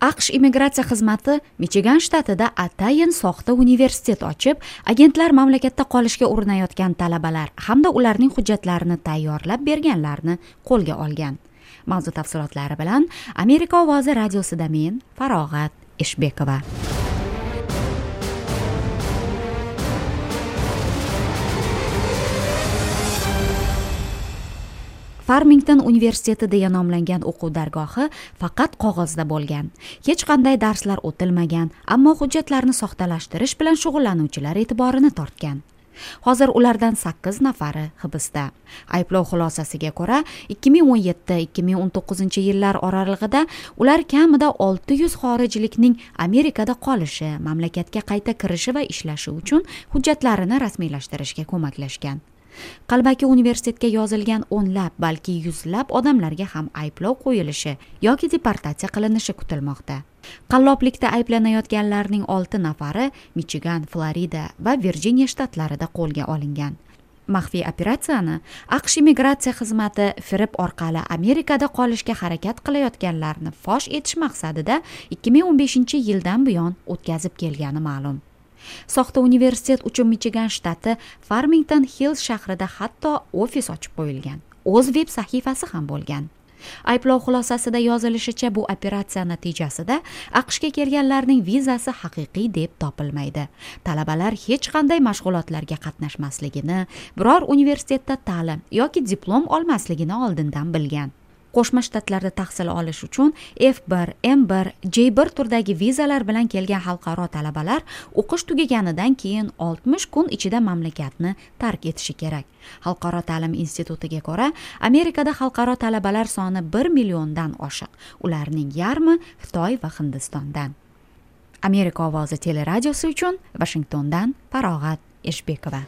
aqsh immigratsiya xizmati michigan shtatida atayin soxta universitet ochib agentlar mamlakatda qolishga urinayotgan talabalar hamda ularning hujjatlarini tayyorlab berganlarni qo'lga olgan. Mavzu tafsilotlari bilan amerika ovozi radiosida men farog'at eshbekova. Farmington universiteti deya nomlangan o'quv dargohi faqat qog'ozda bo'lgan. Hech qanday darslar o'tilmagan ammo hujjatlarni soxtalashtirish bilan shug'ullanuvchilar e'tiborini tortgan. Hozir ulardan sakkiz nafari hibsda. Ayblov xulosasiga ko'ra ikki ming o'n yetti ikki ming o'n to'qqizinchi yillar oralig'ida ular kamida olti yuz xorijlikning amerikada qolishi mamlakatga qayta kirishi va ishlashi uchun hujjatlarini rasmiylashtirishga ko'maklashgan. Qalbaki universitetga yozilgan o'nlab balki yuzlab odamlarga ham ayblov qo'yilishi yoki deportatsiya qilinishi kutilmoqda. Qalloblikda ayblanayotganlarning olti nafari michigan florida va virjiniya shtatlarida qo'lga olingan. Maxfiy operatsiyani aqsh immigratsiya xizmati firib orqali amerikada qolishga harakat qilayotganlarni fosh etish maqsadida 2015 yildan buyon o'tkazib kelgani ma'lum. Soxta universitet uchun michigan shtati farmington hills shahrida hatto ofis ochib qo'yilgan. O'z veb sahifasi ham bo'lgan. Ayblov xulosasida yozilishicha bu operatsiya natijasida aqshga kelganlarning vizasi haqiqiy deb topilmaydi. Talabalar hech qanday mashg'ulotlarga qatnashmasligini biror universitetda ta'lim yoki diplom olmasligini oldindan bilgan. Qo'shma shtatlarda tahsil olish uchun f 1 m 1 j 1 turdagi vizalar bilan kelgan xalqaro talabalar o'qish tugaganidan keyin oltmish kun ichida mamlakatni tark etishi kerak. Xalqaro ta'lim institutiga ko'ra amerikada xalqaro talabalar soni 1 milliondan oshiq ularning yarmi xitoy va hindistondan. Amerika ovozi teleradiosi uchun vashingtondan farog'at eshbekova.